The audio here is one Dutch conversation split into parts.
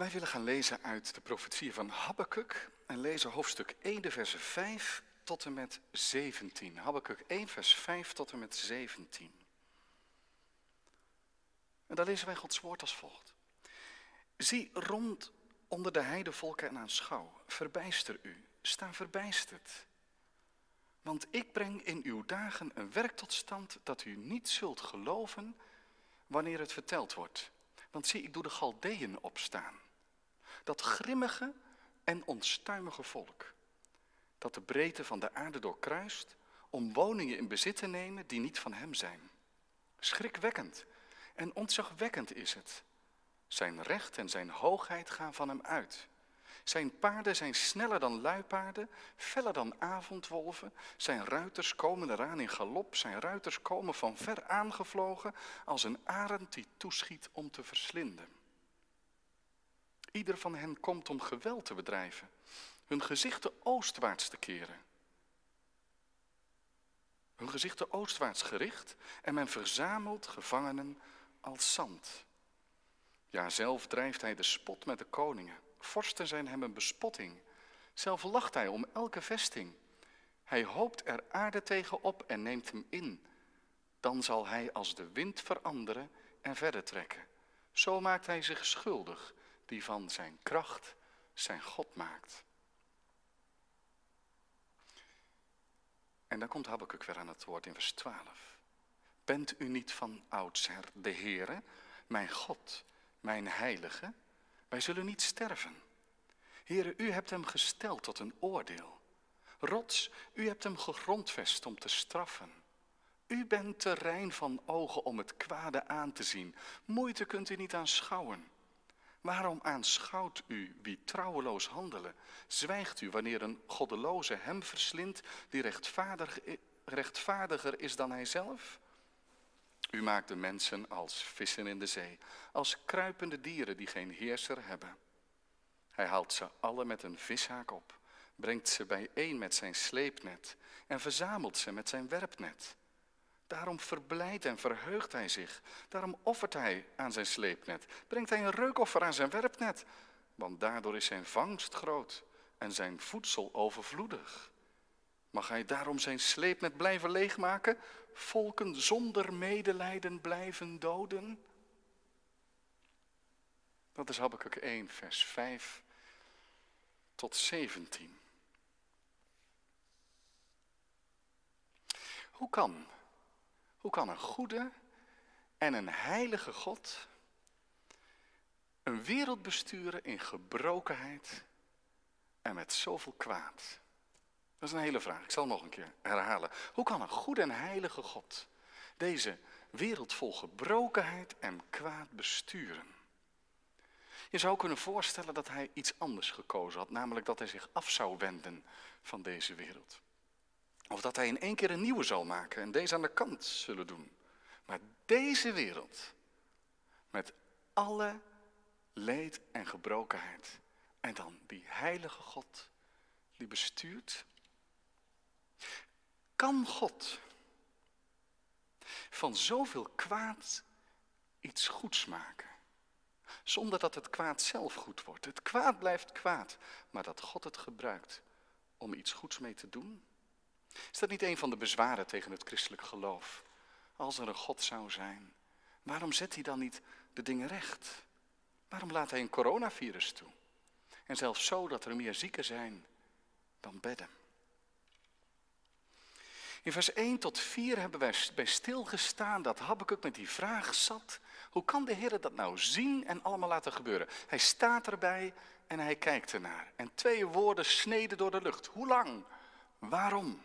Wij willen gaan lezen uit de profetie van Habakkuk en lezen hoofdstuk 1, de versen 5 tot en met 17. Habakkuk 1, vers 5 tot en met 17. En daar lezen wij Gods woord als volgt. Zie rond onder de heidevolken en aanschouw, verbijster u, sta verbijsterd. Want ik breng in uw dagen een werk tot stand dat u niet zult geloven wanneer het verteld wordt. Want zie, ik doe de Galdeën opstaan. Dat grimmige en onstuimige volk. Dat de breedte van de aarde doorkruist om woningen in bezit te nemen die niet van hem zijn. Schrikwekkend en ontzagwekkend is het. Zijn recht en zijn hoogheid gaan van hem uit. Zijn paarden zijn sneller dan luipaarden, feller dan avondwolven. Zijn ruiters komen eraan in galop, zijn ruiters komen van ver aangevlogen als een arend die toeschiet om te verslinden. Ieder van hen komt om geweld te bedrijven, hun gezichten oostwaarts te keren. Hun gezichten oostwaarts gericht en men verzamelt gevangenen als zand. Ja, zelf drijft hij de spot met de koningen. Vorsten zijn hem een bespotting. Zelf lacht hij om elke vesting. Hij hoopt er aarde tegen op en neemt hem in. Dan zal hij als de wind veranderen en verder trekken. Zo maakt hij zich schuldig, die van zijn kracht zijn God maakt. En dan komt Habakkuk weer aan het woord in vers 12. Bent u niet van oudsher de Heere, mijn God, mijn heilige? Wij zullen niet sterven. Heere, u hebt hem gesteld tot een oordeel. Rots, u hebt hem gegrondvest om te straffen. U bent te rein van ogen om het kwade aan te zien. Moeite kunt u niet aanschouwen. Waarom aanschouwt u wie trouweloos handelen? Zwijgt u wanneer een goddeloze hem verslindt die rechtvaardig, rechtvaardiger is dan hij zelf? U maakt de mensen als vissen in de zee, als kruipende dieren die geen heerser hebben. Hij haalt ze alle met een vishaak op, brengt ze bijeen met zijn sleepnet en verzamelt ze met zijn werpnet. Daarom verblijdt en verheugt hij zich. Daarom offert hij aan zijn sleepnet. Brengt hij een reukoffer aan zijn werpnet. Want daardoor is zijn vangst groot en zijn voedsel overvloedig. Mag hij daarom zijn sleepnet blijven leegmaken? Volken zonder medelijden blijven doden? Dat is Habakkuk 1, vers 5 tot 17. Hoe kan, hoe kan een goede en een heilige God een wereld besturen in gebrokenheid en met zoveel kwaad? Dat is een hele vraag. Ik zal nog een keer herhalen. Hoe kan een goede en heilige God deze wereld vol gebrokenheid en kwaad besturen? Je zou kunnen voorstellen dat hij iets anders gekozen had, namelijk dat hij zich af zou wenden van deze wereld. Of dat hij in één keer een nieuwe zal maken en deze aan de kant zullen doen. Maar deze wereld, met alle leed en gebrokenheid, en dan die heilige God die bestuurt, kan God van zoveel kwaad iets goeds maken? Zonder dat het kwaad zelf goed wordt. Het kwaad blijft kwaad, maar dat God het gebruikt om iets goeds mee te doen? Is dat niet een van de bezwaren tegen het christelijk geloof? Als er een God zou zijn, waarom zet hij dan niet de dingen recht? Waarom laat hij een coronavirus toe? En zelfs zo dat er meer zieken zijn dan bedden. In vers 1 tot 4 hebben wij bij stilgestaan dat Habakkuk met die vraag zat. Hoe kan de Heer dat nou zien en allemaal laten gebeuren? Hij staat erbij en hij kijkt ernaar. En twee woorden sneden door de lucht. Hoe lang? Waarom?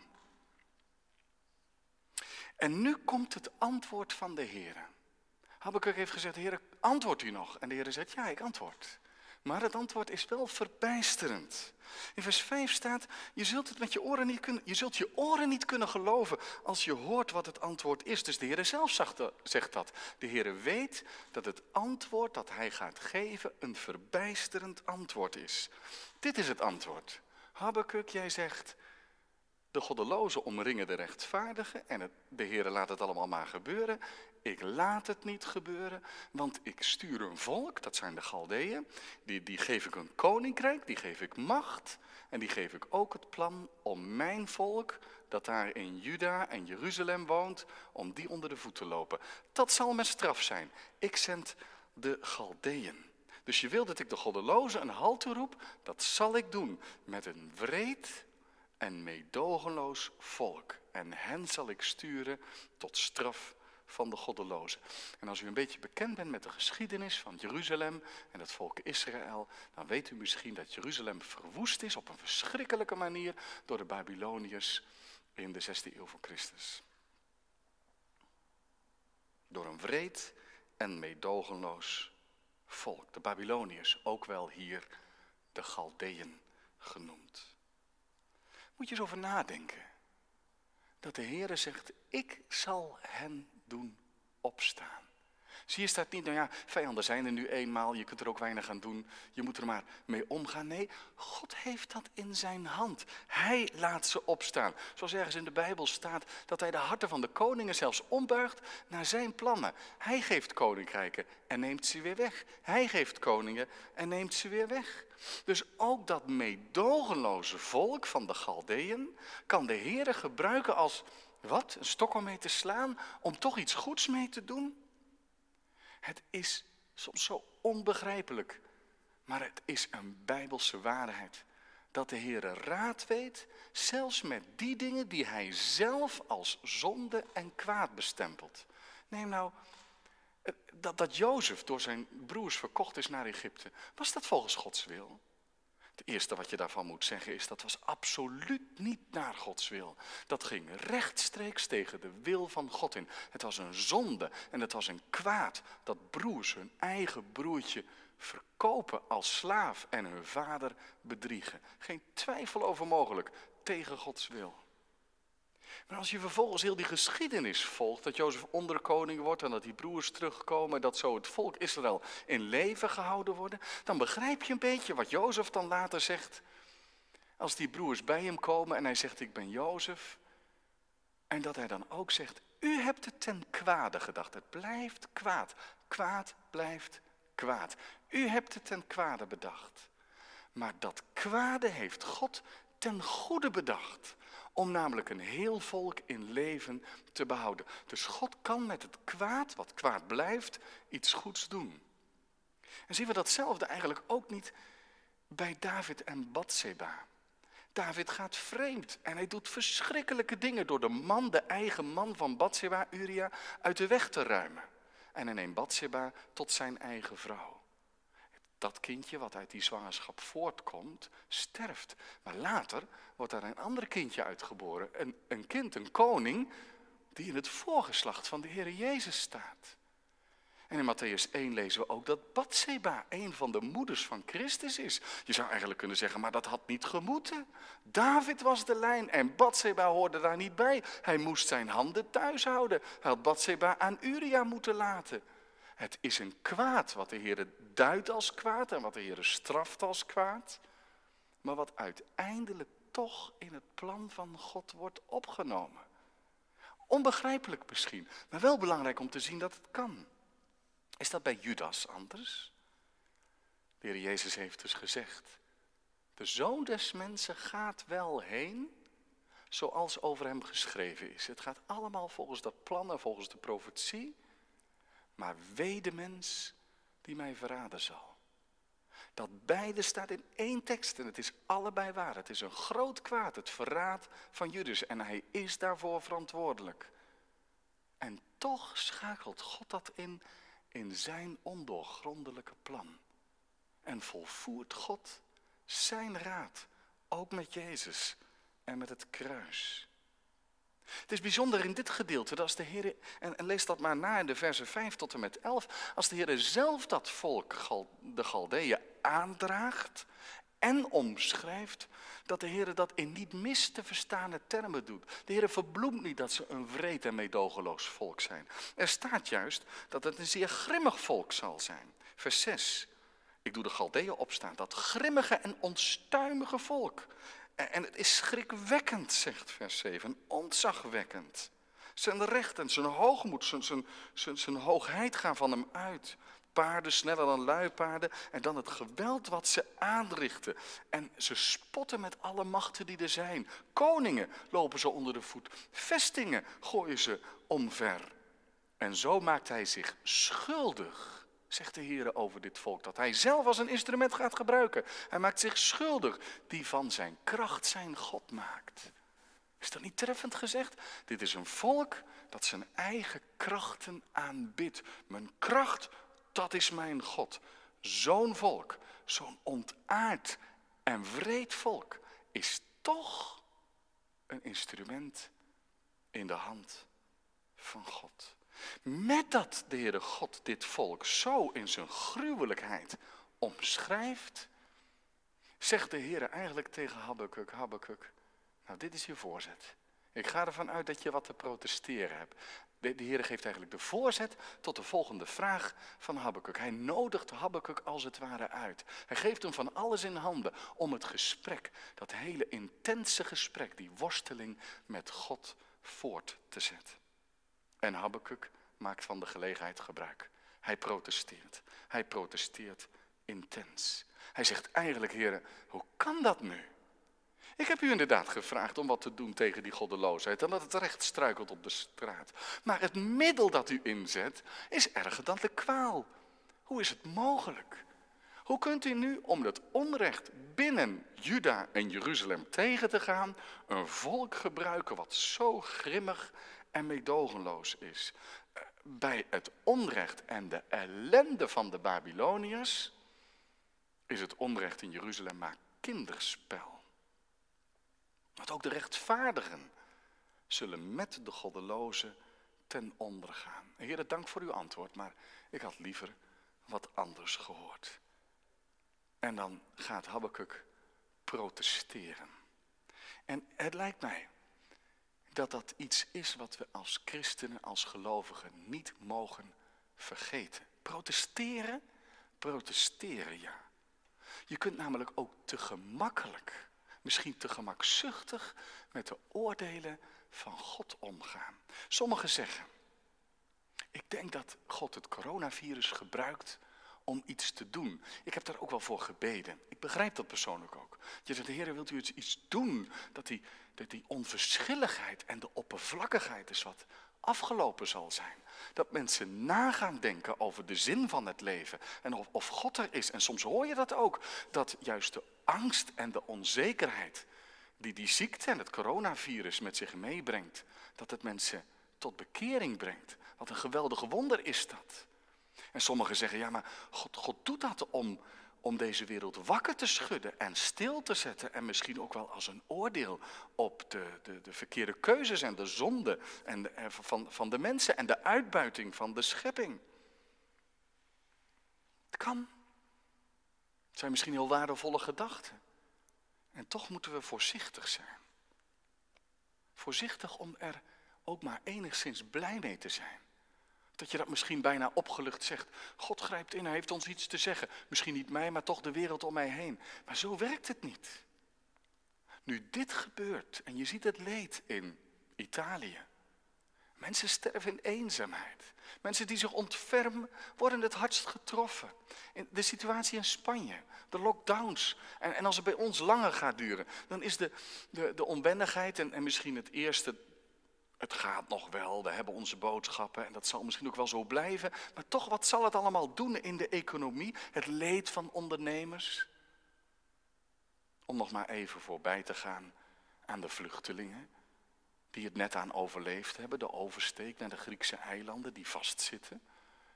En nu komt het antwoord van de Heer. Habakkuk heeft gezegd, Heer, antwoordt u nog? En de Heer zegt, ja, ik antwoord. Maar het antwoord is wel verbijsterend. In vers 5 staat, je zult, het met je, oren niet kunnen, je zult je oren niet kunnen geloven als je hoort wat het antwoord is. Dus de Heer zelf zegt dat. De Heer weet dat het antwoord dat Hij gaat geven een verbijsterend antwoord is. Dit is het antwoord. Habakkuk, jij zegt, de goddelozen omringen de rechtvaardigen en de Heer laat het allemaal maar gebeuren. ik laat het niet gebeuren, want ik stuur een volk, dat zijn de Galdeeën, die, die geef ik een koninkrijk, die geef ik macht en die geef ik ook het plan om mijn volk, dat daar in Juda en Jeruzalem woont, om die onder de voet te lopen. Dat zal mijn straf zijn. Ik zend de Galdeeën. Dus je wil dat ik de goddelozen een halt toeroep, dat zal ik doen met een wreed en meedogenloos volk. En hen zal ik sturen tot straf van de goddelozen. En als u een beetje bekend bent met de geschiedenis van Jeruzalem en het volk Israël, dan weet u misschien dat Jeruzalem verwoest is op een verschrikkelijke manier door de Babyloniërs in de 6e eeuw voor Christus. Door een wreed en meedogenloos volk. De Babyloniërs, ook wel hier de Galdeën genoemd. Moet je eens over nadenken. Dat de Heere zegt, ik zal hen doen opstaan. Zie je staat niet, nou ja, vijanden zijn er nu eenmaal, je kunt er ook weinig aan doen, je moet er maar mee omgaan. Nee, God heeft dat in zijn hand. Hij laat ze opstaan. Zoals ergens in de Bijbel staat dat hij de harten van de koningen zelfs ombuigt naar zijn plannen. Hij geeft koninkrijken en neemt ze weer weg. Hij geeft koningen en neemt ze weer weg. Dus ook dat meedogenloze volk van de Galdeën kan de Heer gebruiken als, wat, een stok om mee te slaan, om toch iets goeds mee te doen? Het is soms zo onbegrijpelijk, maar het is een bijbelse waarheid. Dat de Heere raad weet, zelfs met die dingen die hij zelf als zonde en kwaad bestempelt. Neem nou dat, dat Jozef door zijn broers verkocht is naar Egypte. Was dat volgens Gods wil? Het eerste wat je daarvan moet zeggen is dat was absoluut niet naar Gods wil. Dat ging rechtstreeks tegen de wil van God in. Het was een zonde en het was een kwaad dat broers hun eigen broertje verkopen als slaaf en hun vader bedriegen. Geen twijfel over mogelijk tegen Gods wil. Maar als je vervolgens heel die geschiedenis volgt, dat Jozef onderkoning wordt en dat die broers terugkomen, dat zo het volk Israël in leven gehouden worden, dan begrijp je een beetje wat Jozef dan later zegt. Als die broers bij hem komen en hij zegt, ik ben Jozef. En dat hij dan ook zegt, u hebt het ten kwade gedacht. Het blijft kwaad. Kwaad blijft kwaad. U hebt het ten kwade bedacht. Maar dat kwade heeft God ten goede bedacht. Om namelijk een heel volk in leven te behouden. Dus God kan met het kwaad, wat kwaad blijft, iets goeds doen. En zien we datzelfde eigenlijk ook niet bij David en Bathseba. David gaat vreemd en hij doet verschrikkelijke dingen door de man, de eigen man van Bathseba, Uria, uit de weg te ruimen. En hij neemt Bathseba tot zijn eigen vrouw dat kindje wat uit die zwangerschap voortkomt, sterft. Maar later wordt er een ander kindje uitgeboren. Een, een kind, een koning, die in het voorgeslacht van de Heer Jezus staat. En in Matthäus 1 lezen we ook dat Bathseba een van de moeders van Christus is. Je zou eigenlijk kunnen zeggen, maar dat had niet gemoeten. David was de lijn en Bathseba hoorde daar niet bij. Hij moest zijn handen thuis houden. Hij had Bathseba aan Uria moeten laten. Het is een kwaad wat de Heer duidt als kwaad en wat de Heer straft als kwaad. Maar wat uiteindelijk toch in het plan van God wordt opgenomen. Onbegrijpelijk misschien, maar wel belangrijk om te zien dat het kan. Is dat bij Judas anders? De Heer Jezus heeft dus gezegd, de zoon des mensen gaat wel heen zoals over hem geschreven is. Het gaat allemaal volgens dat plan en volgens de profetie. Maar wee de mens die mij verraden zal. Dat beide staat in één tekst en het is allebei waar. Het is een groot kwaad, het verraad van Judas en hij is daarvoor verantwoordelijk. En toch schakelt God dat in in zijn ondoorgrondelijke plan. En volvoert God zijn raad, ook met Jezus en met het kruis. Het is bijzonder in dit gedeelte, als de Heer, en, en, lees dat maar na in de versen 5 tot en met 11, als de Heer zelf dat volk, de Galdeeën, aandraagt en omschrijft, dat de Heer dat in niet mis te verstaande termen doet. De Heer verbloemt niet dat ze een vreed en meedogenloos volk zijn. Er staat juist dat het een zeer grimmig volk zal zijn. Vers 6. Ik doe de Galdeeën opstaan, dat grimmige en onstuimige volk. En het is schrikwekkend, zegt vers 7, ontzagwekkend. Zijn recht en zijn hoogmoed, zijn, zijn, zijn, zijn hoogheid gaan van hem uit. Paarden sneller dan luipaarden. En dan het geweld wat ze aanrichten. En ze spotten met alle machten die er zijn. Koningen lopen ze onder de voet. Vestingen gooien ze omver. En zo maakt hij zich schuldig, zegt de Heer over dit volk, dat hij zelf als een instrument gaat gebruiken. Hij maakt zich schuldig, die van zijn kracht zijn God maakt. Is dat niet treffend gezegd? Dit is een volk dat zijn eigen krachten aanbidt. Mijn kracht, dat is mijn God. Zo'n volk, zo'n ontaard en wreed volk, is toch een instrument in de hand van God. Met dat de Heere God dit volk zo in zijn gruwelijkheid omschrijft, zegt de Heer eigenlijk tegen Habakkuk, Habakkuk, nou dit is je voorzet. Ik ga ervan uit dat je wat te protesteren hebt. De, de Heer geeft eigenlijk de voorzet tot de volgende vraag van Habakkuk. Hij nodigt Habakkuk als het ware uit. Hij geeft hem van alles in handen om het gesprek, dat hele intense gesprek, die worsteling met God voort te zetten. En Habakkuk maakt van de gelegenheid gebruik. Hij protesteert. Hij protesteert intens. Hij zegt eigenlijk, heren, hoe kan dat nu? Ik heb u inderdaad gevraagd om wat te doen tegen die goddeloosheid en dat het recht struikelt op de straat. Maar het middel dat u inzet is erger dan de kwaal. Hoe is het mogelijk? Hoe kunt u nu, om het onrecht binnen Juda en Jeruzalem tegen te gaan, een volk gebruiken wat zo grimmig en meedogenloos is? Bij het onrecht en de ellende van de Babyloniërs is het onrecht in Jeruzalem maar kinderspel. Want ook de rechtvaardigen zullen met de goddelozen ten onder gaan. Heer, dank voor uw antwoord, maar ik had liever wat anders gehoord. En dan gaat Habakkuk protesteren. En het lijkt mij dat dat iets is wat we als christenen, als gelovigen niet mogen vergeten. Protesteren, protesteren ja. Je kunt namelijk ook te gemakkelijk misschien te gemakzuchtig met de oordelen van God omgaan. Sommigen zeggen, ik denk dat God het coronavirus gebruikt om iets te doen. Ik heb daar ook wel voor gebeden. Ik begrijp dat persoonlijk ook. Je zegt, Heer, wilt u iets doen? Dat die, dat die onverschilligheid en de oppervlakkigheid is wat afgelopen zal zijn. Dat mensen nagaan denken over de zin van het leven en of, of God er is. En soms hoor je dat ook, dat juist de angst en de onzekerheid die die ziekte en het coronavirus met zich meebrengt, dat het mensen tot bekering brengt. Wat een geweldige wonder is dat. En sommigen zeggen, ja maar God, God doet dat om, om deze wereld wakker te schudden en stil te zetten. En misschien ook wel als een oordeel op de, de, de verkeerde keuzes en de zonde en van, van de mensen en de uitbuiting van de schepping. Het kan. Het zijn misschien heel waardevolle gedachten. En toch moeten we voorzichtig zijn. Voorzichtig om er ook maar enigszins blij mee te zijn. Dat je dat misschien bijna opgelucht zegt. God grijpt in, hij heeft ons iets te zeggen. Misschien niet mij, maar toch de wereld om mij heen. Maar zo werkt het niet. Nu dit gebeurt en je ziet het leed in Italië. Mensen sterven in eenzaamheid. Mensen die zich ontfermen worden het hardst getroffen. De situatie in Spanje, de lockdowns. En, en als het bij ons langer gaat duren, dan is de, de, de onwendigheid en, en misschien het eerste het gaat nog wel, we hebben onze boodschappen en dat zal misschien ook wel zo blijven. Maar toch, wat zal het allemaal doen in de economie? Het leed van ondernemers? Om nog maar even voorbij te gaan aan de vluchtelingen die het net aan overleefd hebben, de oversteek naar de Griekse eilanden, die vastzitten,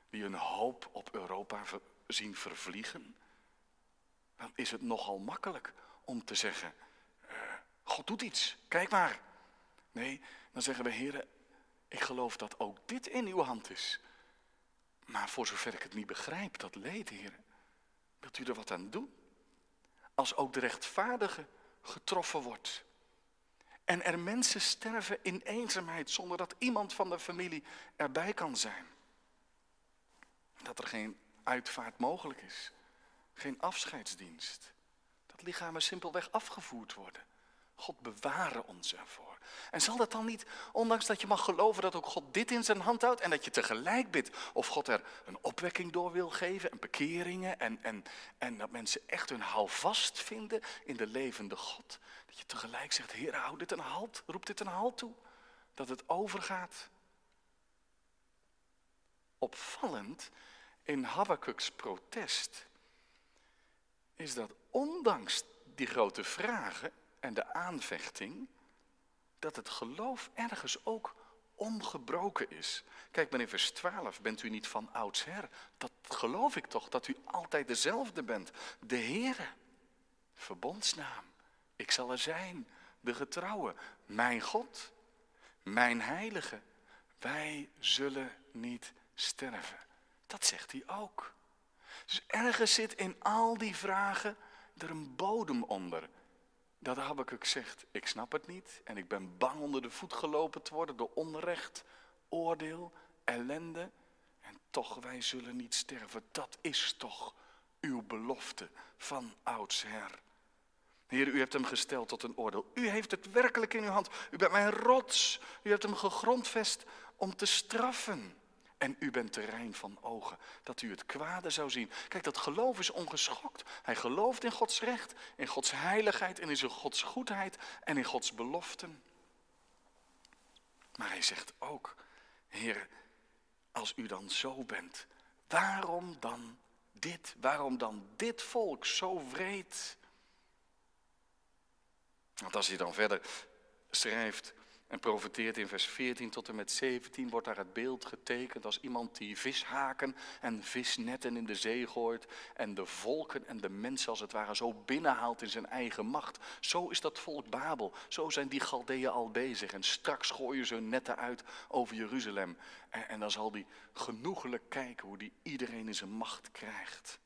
die hun hoop op Europa zien vervliegen. Dan is het nogal makkelijk om te zeggen, uh, God doet iets, kijk maar. Nee, dan zeggen we, heren, ik geloof dat ook dit in uw hand is. Maar voor zover ik het niet begrijp, dat leed, heren, wilt u er wat aan doen? Als ook de rechtvaardige getroffen wordt. En er mensen sterven in eenzaamheid zonder dat iemand van de familie erbij kan zijn. Dat er geen uitvaart mogelijk is. Geen afscheidsdienst. Dat lichamen simpelweg afgevoerd worden. God bewaren ons ervoor. En zal dat dan niet, ondanks dat je mag geloven dat ook God dit in zijn hand houdt en dat je tegelijk bidt of God er een opwekking door wil geven en bekeringen en, en, en dat mensen echt hun houvast vinden in de levende God. Dat je tegelijk zegt, Heer, houd dit een halt, roep dit een halt toe. Dat het overgaat. Opvallend in Habakkuk's protest is dat ondanks die grote vragen en de aanvechting, dat het geloof ergens ook ongebroken is. Kijk maar in vers 12, bent u niet van oudsher? Dat geloof ik toch, dat u altijd dezelfde bent. De Heere, verbondsnaam, ik zal er zijn, de getrouwe, mijn God, mijn heilige. Wij zullen niet sterven. Dat zegt hij ook. Dus ergens zit in al die vragen er een bodem onder. Dat Habakkuk zegt, ik snap het niet en ik ben bang onder de voet gelopen te worden door onrecht, oordeel, ellende. En toch, wij zullen niet sterven. Dat is toch uw belofte van oudsher. Heer, u hebt hem gesteld tot een oordeel. U heeft het werkelijk in uw hand. U bent mijn rots. U hebt hem gegrondvest om te straffen. En u bent terrein van ogen, dat u het kwade zou zien. Kijk, dat geloof is ongeschokt. Hij gelooft in Gods recht, in Gods heiligheid en in zijn Gods goedheid en in Gods beloften. Maar hij zegt ook, Heer, als u dan zo bent, waarom dan dit? Waarom dan dit volk zo wreed? Want als hij dan verder schrijft, en profeteert in vers 14 tot en met 17 wordt daar het beeld getekend als iemand die vishaken en visnetten in de zee gooit en de volken en de mensen als het ware zo binnenhaalt in zijn eigen macht. Zo is dat volk Babel. Zo zijn die Galdeeën al bezig en straks gooien ze hun netten uit over Jeruzalem. En, dan zal die genoegelijk kijken hoe die iedereen in zijn macht krijgt.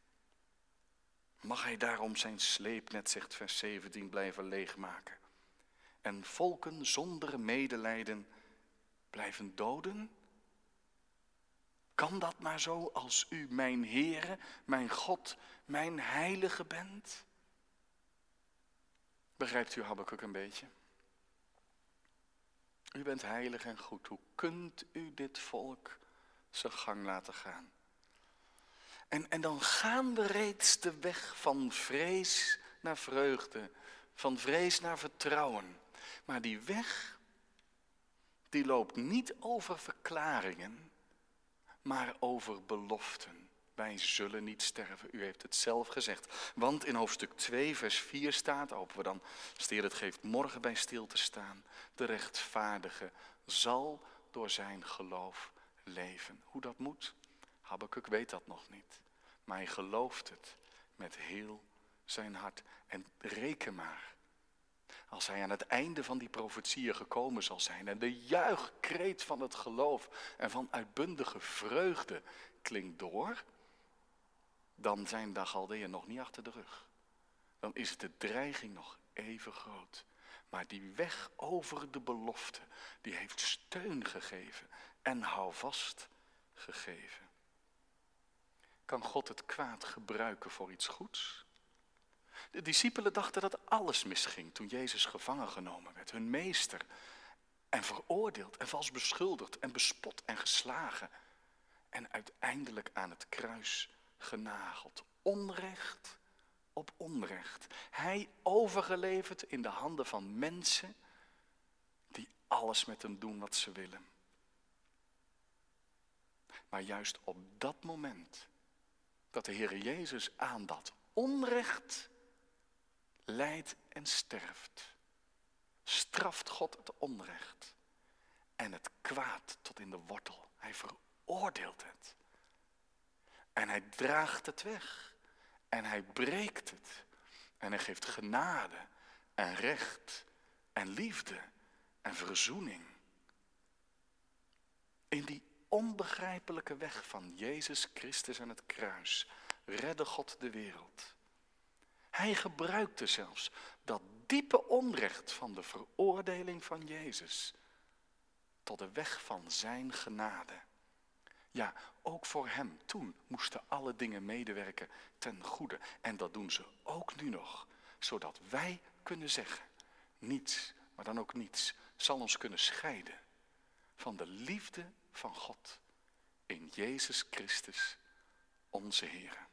Mag hij daarom zijn sleepnet, zegt vers 17, blijven leegmaken? En volken zonder medelijden blijven doden? Kan dat maar zo als u mijn Heere, mijn God, mijn Heilige bent? Begrijpt u Habakkuk een beetje? U bent heilig en goed. Hoe kunt u dit volk zijn gang laten gaan? En, en dan gaan we reeds de weg van vrees naar vreugde, van vrees naar vertrouwen. Maar die weg, die loopt niet over verklaringen, maar over beloften. Wij zullen niet sterven. U heeft het zelf gezegd. Want in hoofdstuk 2, vers 4 staat, hopen we dan, Steer het geeft morgen bij stil te staan. De rechtvaardige zal door zijn geloof leven. Hoe dat moet, Habakkuk weet dat nog niet. Maar hij gelooft het met heel zijn hart. En reken maar als hij aan het einde van die profetieën gekomen zal zijn en de juichkreet van het geloof en van uitbundige vreugde klinkt door, dan zijn de Galdeën nog niet achter de rug. Dan is de dreiging nog even groot. Maar die weg over de belofte, die heeft steun gegeven en houvast gegeven. Kan God het kwaad gebruiken voor iets goeds? De discipelen dachten dat alles misging toen Jezus gevangen genomen werd, hun meester. En veroordeeld en vals beschuldigd en bespot en geslagen. En uiteindelijk aan het kruis genageld. Onrecht op onrecht. Hij overgeleverd in de handen van mensen die alles met hem doen wat ze willen. Maar juist op dat moment dat de Heer Jezus aan dat onrecht lijdt en sterft, straft God het onrecht en het kwaad tot in de wortel. Hij veroordeelt het. En hij draagt het weg. En hij breekt het. En hij geeft genade en recht en liefde en verzoening. In die onbegrijpelijke weg van Jezus Christus en het kruis redde God de wereld. Hij gebruikte zelfs dat diepe onrecht van de veroordeling van Jezus tot de weg van zijn genade. Ja, ook voor hem toen moesten alle dingen medewerken ten goede. En dat doen ze ook nu nog, zodat wij kunnen zeggen, niets, maar dan ook niets, zal ons kunnen scheiden van de liefde van God in Jezus Christus, onze Heer.